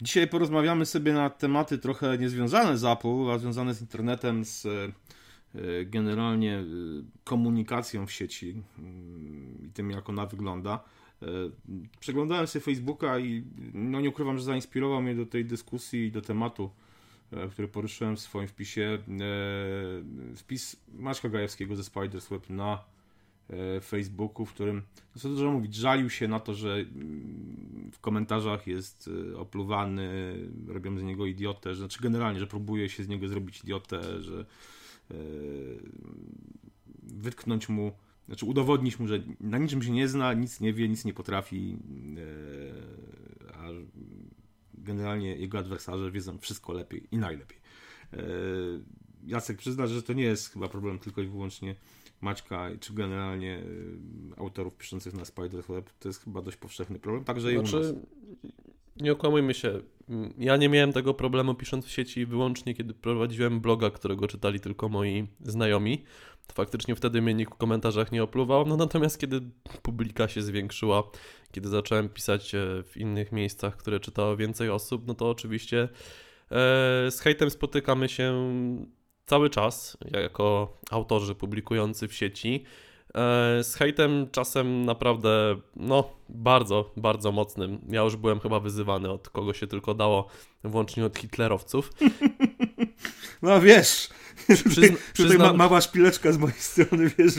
Dzisiaj porozmawiamy sobie na tematy trochę niezwiązane z Apple, a związane z internetem, z e, generalnie e, komunikacją w sieci mm, i tym, jak ona wygląda. E, przeglądałem sobie Facebooka i no nie ukrywam, że zainspirował mnie do tej dyskusji i do tematu, który poruszyłem w swoim wpisie. Wpis Maćka Gajewskiego ze Spiders Web na Facebooku, w którym, co dużo mówić, żalił się na to, że mm, komentarzach jest e, opluwany, robią z niego idiotę, że, znaczy generalnie, że próbuje się z niego zrobić idiotę, że e, wytknąć mu, znaczy udowodnić mu, że na niczym się nie zna, nic nie wie, nic nie potrafi, a generalnie jego adwersarze wiedzą wszystko lepiej i najlepiej. Jacek przyzna, że to nie jest chyba problem tylko i wyłącznie Maćka, czy generalnie y, autorów piszących na Spider Web, to jest chyba dość powszechny problem, także znaczy, i u znaczy, nas. Nie okłamujmy się, ja nie miałem tego problemu pisząc w sieci wyłącznie, kiedy prowadziłem bloga, którego czytali tylko moi znajomi. To faktycznie wtedy mnie nikt w komentarzach nie opluwał, no natomiast kiedy publika się zwiększyła, kiedy zacząłem pisać e, w innych miejscach, które czytało więcej osób, no to oczywiście e, z hejtem spotykamy się cały czas, jako autorzy publikujący w sieci. E, z hejtem czasem naprawdę, no, bardzo, bardzo mocnym. Ja już byłem chyba wyzywany od kogo się tylko dało, włącznie od hitlerowców. No wiesz, Przyzna, tutaj, tutaj mała szpileczka z mojej strony, wiesz,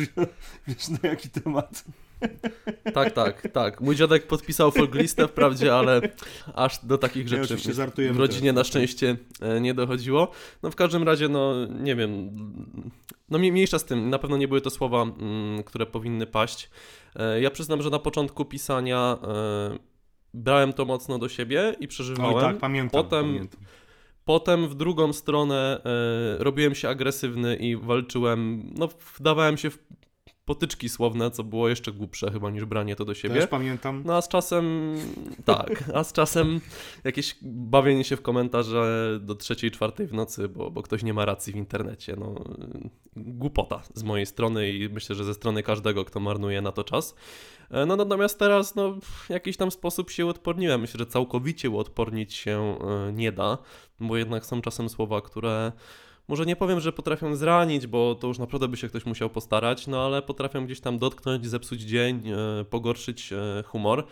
wiesz na jaki temat. Tak, tak, tak. Mój dziadek podpisał folglistę wprawdzie, ale aż do takich rzeczy ja w rodzinie na szczęście e, nie dochodziło. No w każdym razie, no nie wiem, no mniejsza z tym, na pewno nie były to słowa, mm, które powinny paść. E, ja przyznam, że na początku pisania e, brałem to mocno do siebie i przeżywałem. Oj, tak, pamiętam, Potem... pamiętam. Potem w drugą stronę e, robiłem się agresywny i walczyłem, no wdawałem się w potyczki słowne, co było jeszcze głupsze chyba niż branie to do siebie. Też pamiętam. No a z czasem, tak, a z czasem jakieś bawienie się w komentarze do trzeciej, czwartej w nocy, bo, bo ktoś nie ma racji w internecie. No, głupota z mojej strony i myślę, że ze strony każdego, kto marnuje na to czas. E, no natomiast teraz no, w jakiś tam sposób się uodporniłem. Myślę, że całkowicie uodpornić się e, nie da, bo jednak są czasem słowa, które może nie powiem, że potrafią zranić, bo to już naprawdę by się ktoś musiał postarać, no ale potrafią gdzieś tam dotknąć, zepsuć dzień, e, pogorszyć e, humor.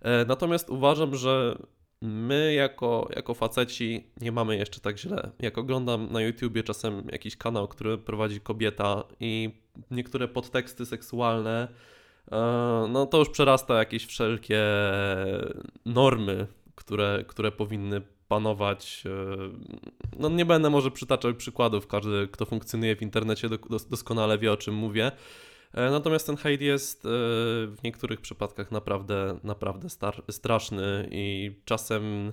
E, natomiast uważam, że my jako, jako faceci nie mamy jeszcze tak źle. Jak oglądam na YouTubie czasem jakiś kanał, który prowadzi kobieta i niektóre podteksty seksualne, no to już przerasta jakieś wszelkie normy, które, które powinny panować. E, no nie będę może przytaczał przykładów, każdy, kto funkcjonuje w internecie doskonale wie o czym mówię. E, natomiast ten hejt jest e, w niektórych przypadkach naprawdę, naprawdę straszny i czasem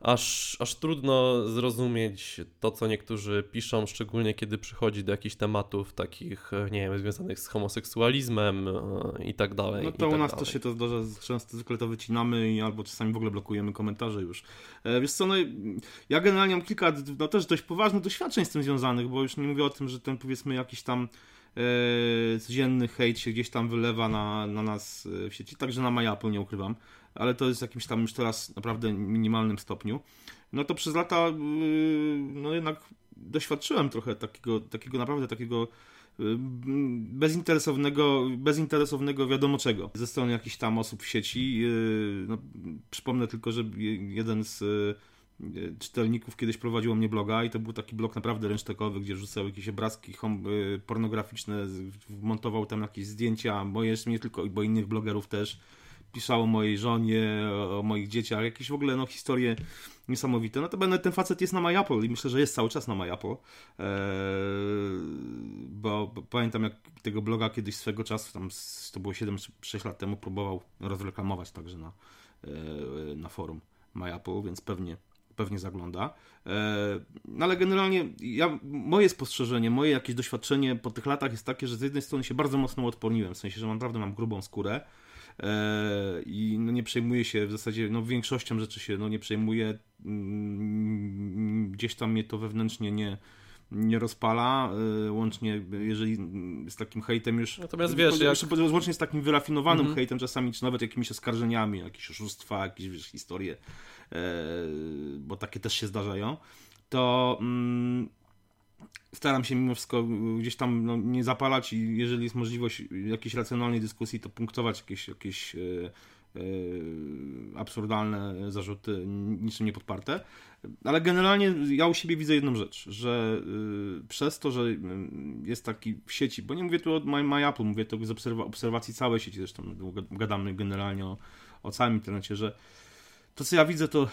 aż, aż trudno zrozumieć to, co niektórzy piszą, szczególnie kiedy przychodzi do jakichś tematów takich, nie wiem, związanych z homoseksualizmem e, i tak dalej. No to tak u nas dalej. też się to zdarza, często zwykle to wycinamy i albo czasami w ogóle blokujemy komentarze już. E, wiesz co, no ja generalnie mam kilka, no też dość poważnych doświadczeń z tym związanych, bo już nie mówię o tym, że ten powiedzmy jakiś tam e, codzienny hejt się gdzieś tam wylewa na, na nas w sieci, także na MyApple nie ukrywam ale to jest jakimś tam już teraz naprawdę minimalnym stopniu. No to przez lata, yy, no jednak doświadczyłem trochę takiego, takiego naprawdę takiego yy, bezinteresownego, bezinteresownego wiadomo czego ze strony jakichś tam osób w sieci. Yy, no, przypomnę tylko, że jeden z czytelników kiedyś prowadziło mnie bloga i to był taki blog naprawdę ręcztekowy, gdzie rzucał jakieś obrazki pornograficzne, montował tam jakieś zdjęcia, moje, nie tylko, bo innych blogerów też pisał o mojej żonie, o moich dzieciach, jakieś w ogóle no, historie niesamowite. No to będę ten facet jest na MyApple i myślę, że jest cały czas na MyApple. Eee, bo, bo, pamiętam jak tego bloga kiedyś swego czasu, tam to było 7-6 lat temu, próbował rozreklamować także na, e, na forum MyApple, więc pewnie pewnie zagląda. E, no ale generalnie ja, moje spostrzeżenie, moje jakieś doświadczenie po tych latach jest takie, że z jednej strony się bardzo mocno odporniłem, w sensie, że naprawdę mam grubą skórę, i no nie przejmuje się w zasadzie, no większością rzeczy się no nie przejmuje, mm, gdzieś tam mnie to wewnętrznie nie, nie rozpala, y, łącznie jeżeli z takim hejtem już... Natomiast wiesz, jak... Łącznie z takim wyrafinowanym -hmm. hejtem czasami, czy nawet jakimiś oskarżeniami, jakieś oszustwa, jakieś wiesz, historie, e, bo takie też się zdarzają, to mm, staram się mimo wszystko gdzieś tam no, nie zapalać i jeżeli jest możliwość jakiejś racjonalnej dyskusji, to punktować jakieś, jakieś e, e, absurdalne zarzuty, niczym nie podparte. Ale generalnie ja u siebie widzę jedną rzecz, że y, przez to, że y, jest taki w sieci, bo nie mówię tu o My, My Apple, mówię to z obserwa obserwacji całej sieci, zresztą gadamy generalnie o, o całym internecie, że to, co ja widzę, to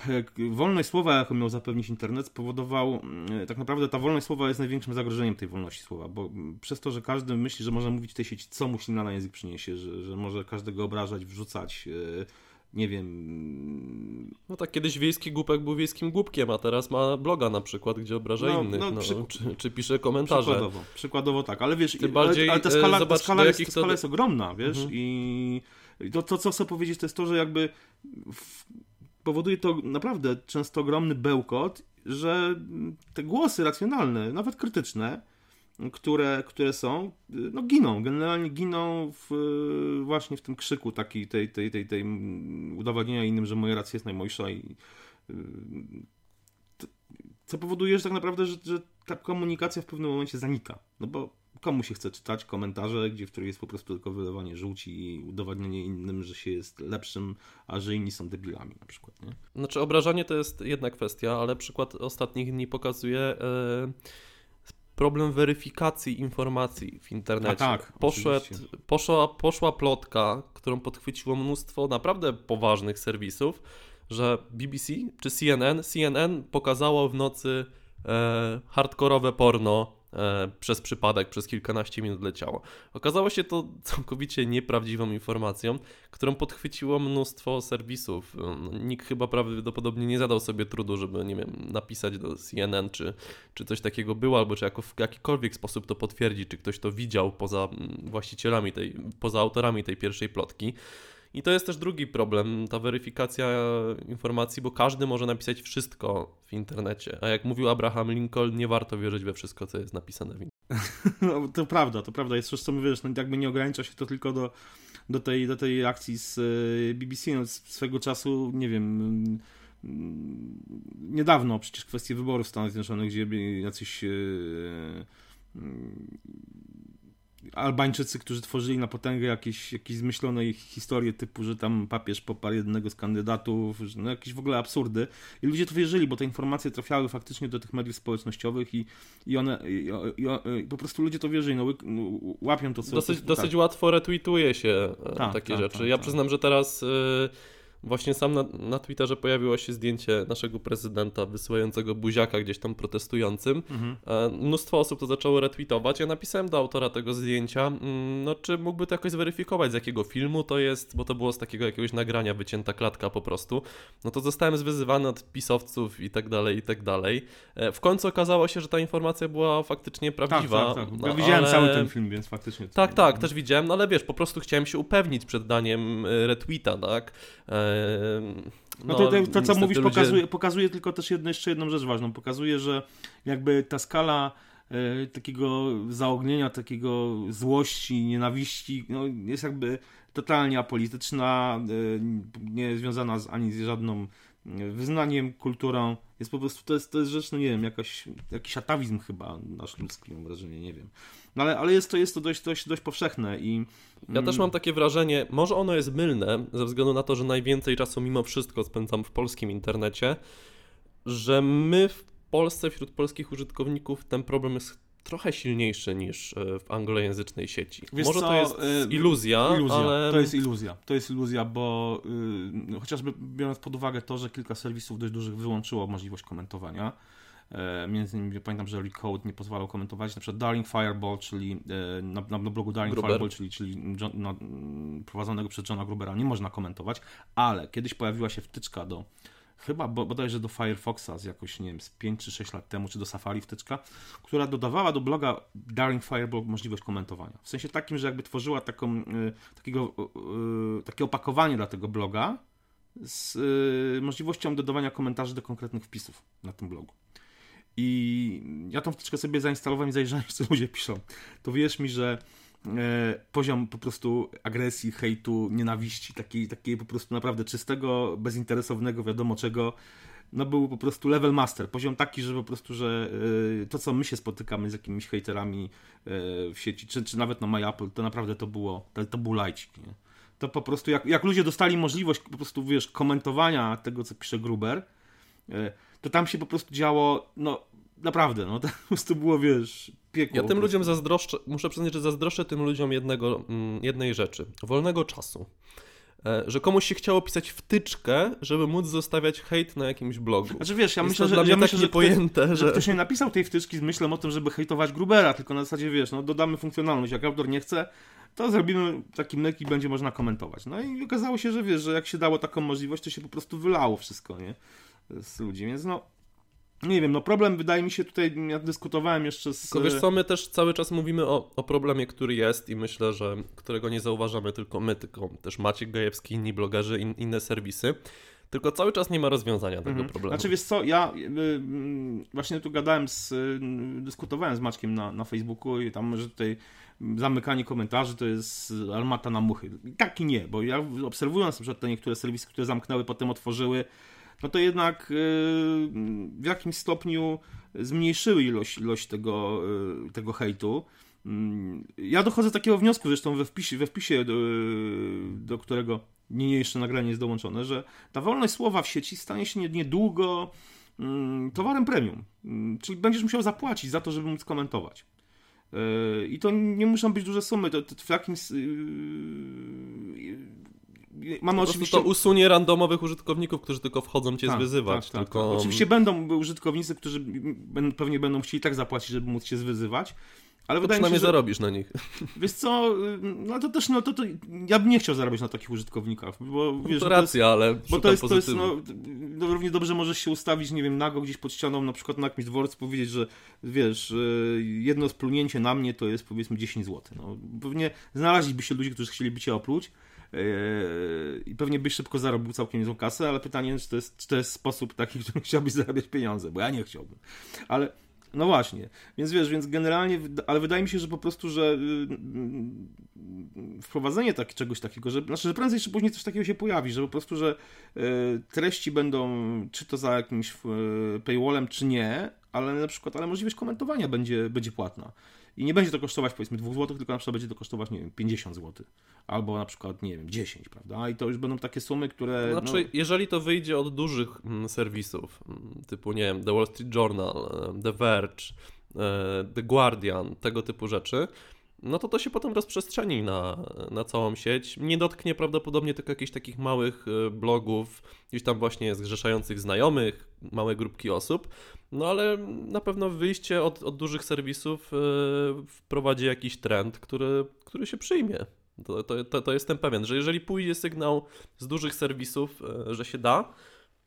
wolność słowa, jaką miał zapewnić internet, spowodował, mm, tak naprawdę ta wolność słowa jest największym zagrożeniem tej wolności słowa, bo przez to, że każdy myśli, że może mówić w tej sieci, co mu ślina na język przyniesie, że, że może każdego obrażać, wrzucać, e, nie wiem... No tak, kiedyś wiejski głupek był wiejskim głupkiem, a teraz ma bloga na przykład, gdzie obraża no, innych, no, no, przy... czy, czy, pisze komentarze. Przykładowo, przykładowo tak, ale wiesz, Tym bardziej, ale, ale ta skala, zobacz, ta skala, jest, ta skala to... jest ogromna, wiesz, mhm. i to, to, co chcę powiedzieć, to jest to, że jakby w powoduje to naprawdę często ogromny bełkot, że te głosy racjonalne, nawet krytyczne, które, które są, no giną, generalnie giną w, właśnie w tym krzyku taki, tej, tej, tej, tej udowadnienia innym, że moja racja jest najmojsza i co powoduje, że tak naprawdę, że, że ta komunikacja w pewnym momencie zanika, no bo komu się chce czytać komentarze, gdzie w których jest po prostu tylko wylewanie żółci i udowadnianie innym, że się jest lepszym, a że inni są debilami na przykład. Nie? Znaczy obrażanie to jest jedna kwestia, ale przykład ostatnich dni pokazuje e, problem weryfikacji informacji w internecie. A tak, Poszedł, poszła, poszła plotka, którą podchwyciło mnóstwo naprawdę poważnych serwisów, że BBC czy CNN, CNN pokazało w nocy e, hardkorowe porno przez przypadek, przez kilkanaście minut leciało. Okazało się to całkowicie nieprawdziwą informacją, którą podchwyciło mnóstwo serwisów. E, nikt chyba prawdopodobnie nie zadał sobie trudu, żeby, nie wiem, napisać do CNN, czy, czy coś takiego było, albo czy jako w jakikolwiek sposób to potwierdzić, czy ktoś to widział poza mm, właścicielami tej, poza autorami tej pierwszej plotki. I to jest też drugi problem, ta weryfikacja informacji, bo każdy może napisać wszystko w internecie. A jak mówił Abraham Lincoln, nie warto wierzyć we wszystko, co jest napisane w internecie. No, to prawda, to prawda. Jest coś, co mówisz, no, jakby nie ogranicza się to tylko do, do, tej, do tej akcji z e, BBC. No, swego czasu, nie wiem mm, niedawno przecież kwestie wyborów w Stanach Zjednoczonych, gdzie jacyś e, Albańczycy, którzy tworzyli na potęgę jakieś, jakieś zmyślone historie typu, że tam papież poparł jednego z kandydatów, że no jakieś w ogóle absurdy. I ludzie to wierzyli, bo te informacje trafiały faktycznie do tych mediów społecznościowych i, i one, i, i, i po prostu ludzie to wierzyli, no, no łapią to co... Dosyć, to, dosyć tak. łatwo retweetuje się e, tak, takie tak, rzeczy. Tak, ja tak. przyznam, że teraz... Yy Właśnie sam na, na Twitterze pojawiło się zdjęcie naszego prezydenta wysyłającego buziaka gdzieś tam protestującym. Mhm. E, mnóstwo osób to zaczęło retweetować. Ja napisałem do autora tego zdjęcia, mm, no czy mógłby to jakoś zweryfikować, z jakiego filmu to jest, bo to było z takiego jakiegoś nagrania, wycięta klatka po prostu. No to zostałem zwyzywany od pisowców i tak dalej, i tak dalej. E, w końcu okazało się, że ta informacja była faktycznie prawdziwa. Tak, tak, tak. Ja no, widziałem ale... cały ten film, więc faktycznie. Tak, tak, też widziałem, no ale wiesz, po prostu chciałem się upewnić przed daniem e, retweeta, tak? No, no to, to, to co mówisz, ludzie... pokazuje, pokazuje tylko też jedno, jeszcze jedną rzecz ważną. Pokazuje, że jakby ta skala e, takiego zaognienia, takiego złości, nienawiści no, jest jakby totalnie apolityczna, e, nie związana z, ani z żadną wyznaniem, kulturą. Jest po prostu, to jest, to jest rzecz, no nie wiem, jakaś, jakiś atawizm chyba nasz ludzki, mam wrażenie, nie wiem. No ale, ale jest to, jest to dość, dość, dość powszechne i... Ja też mam takie wrażenie, może ono jest mylne, ze względu na to, że najwięcej czasu mimo wszystko spędzam w polskim internecie, że my w Polsce, wśród polskich użytkowników ten problem jest trochę silniejszy niż e, w anglojęzycznej sieci. Wiesz Może co, to jest e, iluzja, iluzja, ale... To jest iluzja, to jest iluzja, bo yy, chociażby biorąc pod uwagę to, że kilka serwisów dość dużych wyłączyło możliwość komentowania, między innymi pamiętam, że Recode nie pozwalał komentować, na przykład Darling Fireball, czyli e, na, na blogu Darling Gruber. Fireball, czyli, czyli John, no, prowadzonego przez Johna Grubera, nie można komentować, ale kiedyś pojawiła się wtyczka do chyba bodajże do Firefoxa z jakoś, nie wiem, z 5 czy 6 lat temu, czy do Safari wtyczka, która dodawała do bloga Darling Fireball możliwość komentowania. W sensie takim, że jakby tworzyła taką, y, takiego, y, takie opakowanie dla tego bloga z y, możliwością dodawania komentarzy do konkretnych wpisów na tym blogu. I ja tą wtyczkę sobie zainstalowałem i zajrzałem, co ludzie piszą. To wierz mi, że poziom po prostu agresji, hejtu, nienawiści, takiej, takiej po prostu naprawdę czystego, bezinteresownego, wiadomo czego, no był po prostu level master. Poziom taki, że po prostu, że e, to, co my się spotykamy z jakimiś hejterami e, w sieci, czy, czy nawet na MyApple, to naprawdę to było, to, to był lajcik, nie? To po prostu, jak, jak ludzie dostali możliwość po prostu, wiesz, komentowania tego, co pisze Gruber, e, to tam się po prostu działo, no naprawdę, no to po prostu było, wiesz, piekło. Ja tym ludziom zazdroszczę, muszę przyznać, że zazdroszczę tym ludziom jednego, mm, jednej rzeczy, wolnego czasu. E, że komuś się chciało pisać wtyczkę, żeby móc zostawiać hejt na jakimś blogu. Znaczy wiesz, ja Jest myślę, że, dla mnie ja myślę, że, niepojęte, ktoś, że- że ktoś nie napisał tej wtyczki z myślą o tym, żeby hejtować Grubera, tylko na zasadzie, wiesz, no dodamy funkcjonalność, jak autor nie chce, to zrobimy taki myk i będzie można komentować. No i okazało się, że wiesz, że jak się dało taką możliwość, to się po prostu wylało wszystko, nie? Z ludzi, więc no nie wiem, no problem wydaje mi się tutaj, ja dyskutowałem jeszcze z... Tylko wiesz co, my też cały czas mówimy o, o problemie, który jest i myślę, że którego nie zauważamy tylko my, tylko też Maciek Gajewski, inni blogerzy, in, inne serwisy. Tylko cały czas nie ma rozwiązania tego Mhm. problemu. Znaczy wiesz co, ja y, y, właśnie tu gadałem z, y, dyskutowałem z Maćkiem na, na Facebooku i tam, że tutaj zamykanie komentarzy to jest armata na muchy. Tak i nie, bo ja obserwując na przykład te niektóre serwisy, które zamknęły, potem otworzyły, no to jednak y, w jakimś stopniu zmniejszyły ilość, ilość tego, y, tego hejtu. Mm, Ja dochodzę do takiego wniosku, zresztą we wpisie, we wpisie do, do którego niniejsze nagranie jest dołączone, że ta wolność słowa w sieci stanie się nie- niedługo mm, towarem premium. Mm, Czyli będziesz musiał zapłacić za to, żeby móc komentować. I to nie muszą być duże sumy. To, to w jakimś. Mamy Po oczywiście. to usunie randomowych użytkowników, którzy tylko wchodzą cię Tak, zwyzywać. tak, tak, tylko... tak. Oczywiście będą użytkownicy, którzy pewnie będą chcieli tak zapłacić, żeby móc się zwyzywać. Ale to wydaje mi się, przynajmniej że, zarobisz na nich. wiesz co, y, no to też, no to, to ja bym nie chciał zarabiać na takich użytkownikach, bo wiesz, to że to jest, racja, ale bo to jest, to jest no, no, równie dobrze możesz się ustawić, nie wiem, nago gdzieś pod ścianą, na przykład na jakimś dworcu, powiedzieć, że wiesz, y, jedno splunięcie na mnie to jest powiedzmy 10 zł. No, pewnie znaleźliby się ludzie, którzy chcieliby cię opluć yy, i pewnie byś szybko zarobił całkiem niezłą kasę, ale pytanie, czy to jest, czy to jest sposób taki, w którym chciałbyś zarabiać pieniądze, bo ja nie chciałbym. Ale no właśnie, więc wiesz, więc generalnie, ale wydaje mi się, że po prostu, że y, y, wprowadzenie tak, czegoś takiego, że, znaczy, że prędzej czy później coś takiego się pojawi, że po prostu, że y, treści będą, czy to za jakimś y, paywallem, czy nie, ale na przykład, ale możliwość komentowania będzie, będzie płatna. I nie będzie to kosztować powiedzmy 2 zł, tylko na przykład będzie to kosztować, nie wiem, 50 zł. Albo na przykład, nie wiem, 10, prawda? I to już będą takie sumy, które. Znaczy, jeżeli to wyjdzie od dużych mm, serwisów, mm, typu, nie wiem, The Wall Street Journal, e, The Verge, e, The Guardian, tego typu rzeczy, no to to się potem rozprzestrzeni na, na całą sieć. Nie dotknie prawdopodobnie tylko jakichś takich małych e, blogów, gdzieś tam właśnie zgrzeszających znajomych, małe grupki osób, no ale na pewno wyjście od, od dużych serwisów e, wprowadzi jakiś trend, który, który się przyjmie. To, to, to, to jestem pewien, że jeżeli pójdzie sygnał z dużych serwisów, e, że się da,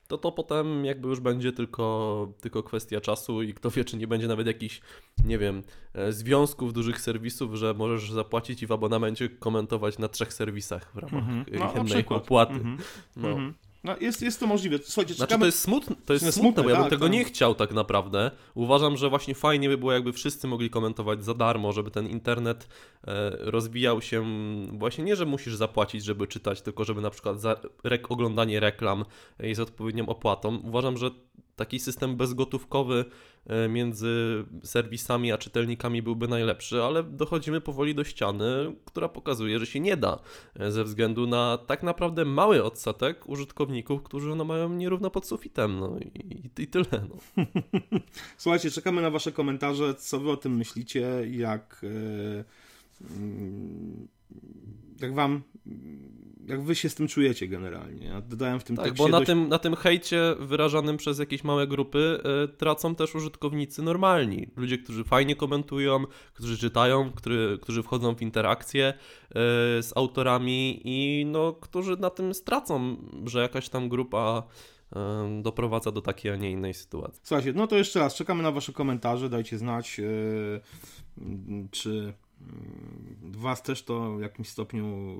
to to potem jakby już będzie tylko, tylko kwestia czasu i kto wie, czy nie będzie nawet jakichś, nie wiem, e, związków dużych serwisów, że możesz zapłacić i w abonamencie komentować na trzech serwisach w ramach. No, na jednej przykład. opłaty. Mhm. No. Mhm. No, jest, jest to możliwe. Słuchajcie, Znaczy czekamy... to jest smutne, to jest Smutne, smutne, bo ja bym tak, tego tak. nie chciał tak naprawdę. Uważam, że właśnie fajnie by było, jakby wszyscy mogli komentować za darmo, żeby ten internet e, rozwijał się właśnie nie, że musisz zapłacić, żeby czytać, tylko żeby na przykład za oglądanie reklam jest odpowiednią opłatą. Uważam, że taki system bezgotówkowy e, między serwisami a czytelnikami byłby najlepszy, ale dochodzimy powoli do ściany, która pokazuje, że się nie da e, ze względu na tak naprawdę mały odsetek użytkowników, którzy no mają nierówno pod sufitem, no i, i tyle. No. Słuchajcie, czekamy na wasze komentarze, co wy o tym myślicie, jak... mm, Jak wam... Jak wy się z tym czujecie generalnie? Ja dodałem w tym Tak, tekście bo na, dość... tym, na tym hejcie wyrażanym przez jakieś małe grupy e, tracą też użytkownicy normalni. Ludzie, którzy fajnie komentują, którzy czytają, którzy, którzy wchodzą w interakcje e, z autorami i no, którzy na tym stracą, że jakaś tam grupa e, doprowadza do takiej, a nie innej sytuacji. Słuchajcie, no to jeszcze raz, czekamy na wasze komentarze, dajcie znać, mm, czy mm, was też to w jakimś stopniu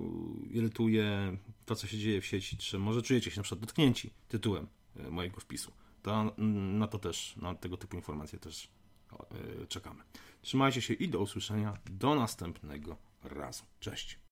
irytuje to, co się dzieje w sieci, czy może czujecie się na przykład dotknięci tytułem e, mojego wpisu. to, na to też, na tego typu informacje też czekamy. Trzymajcie się i do usłyszenia. Do następnego razu. Cześć.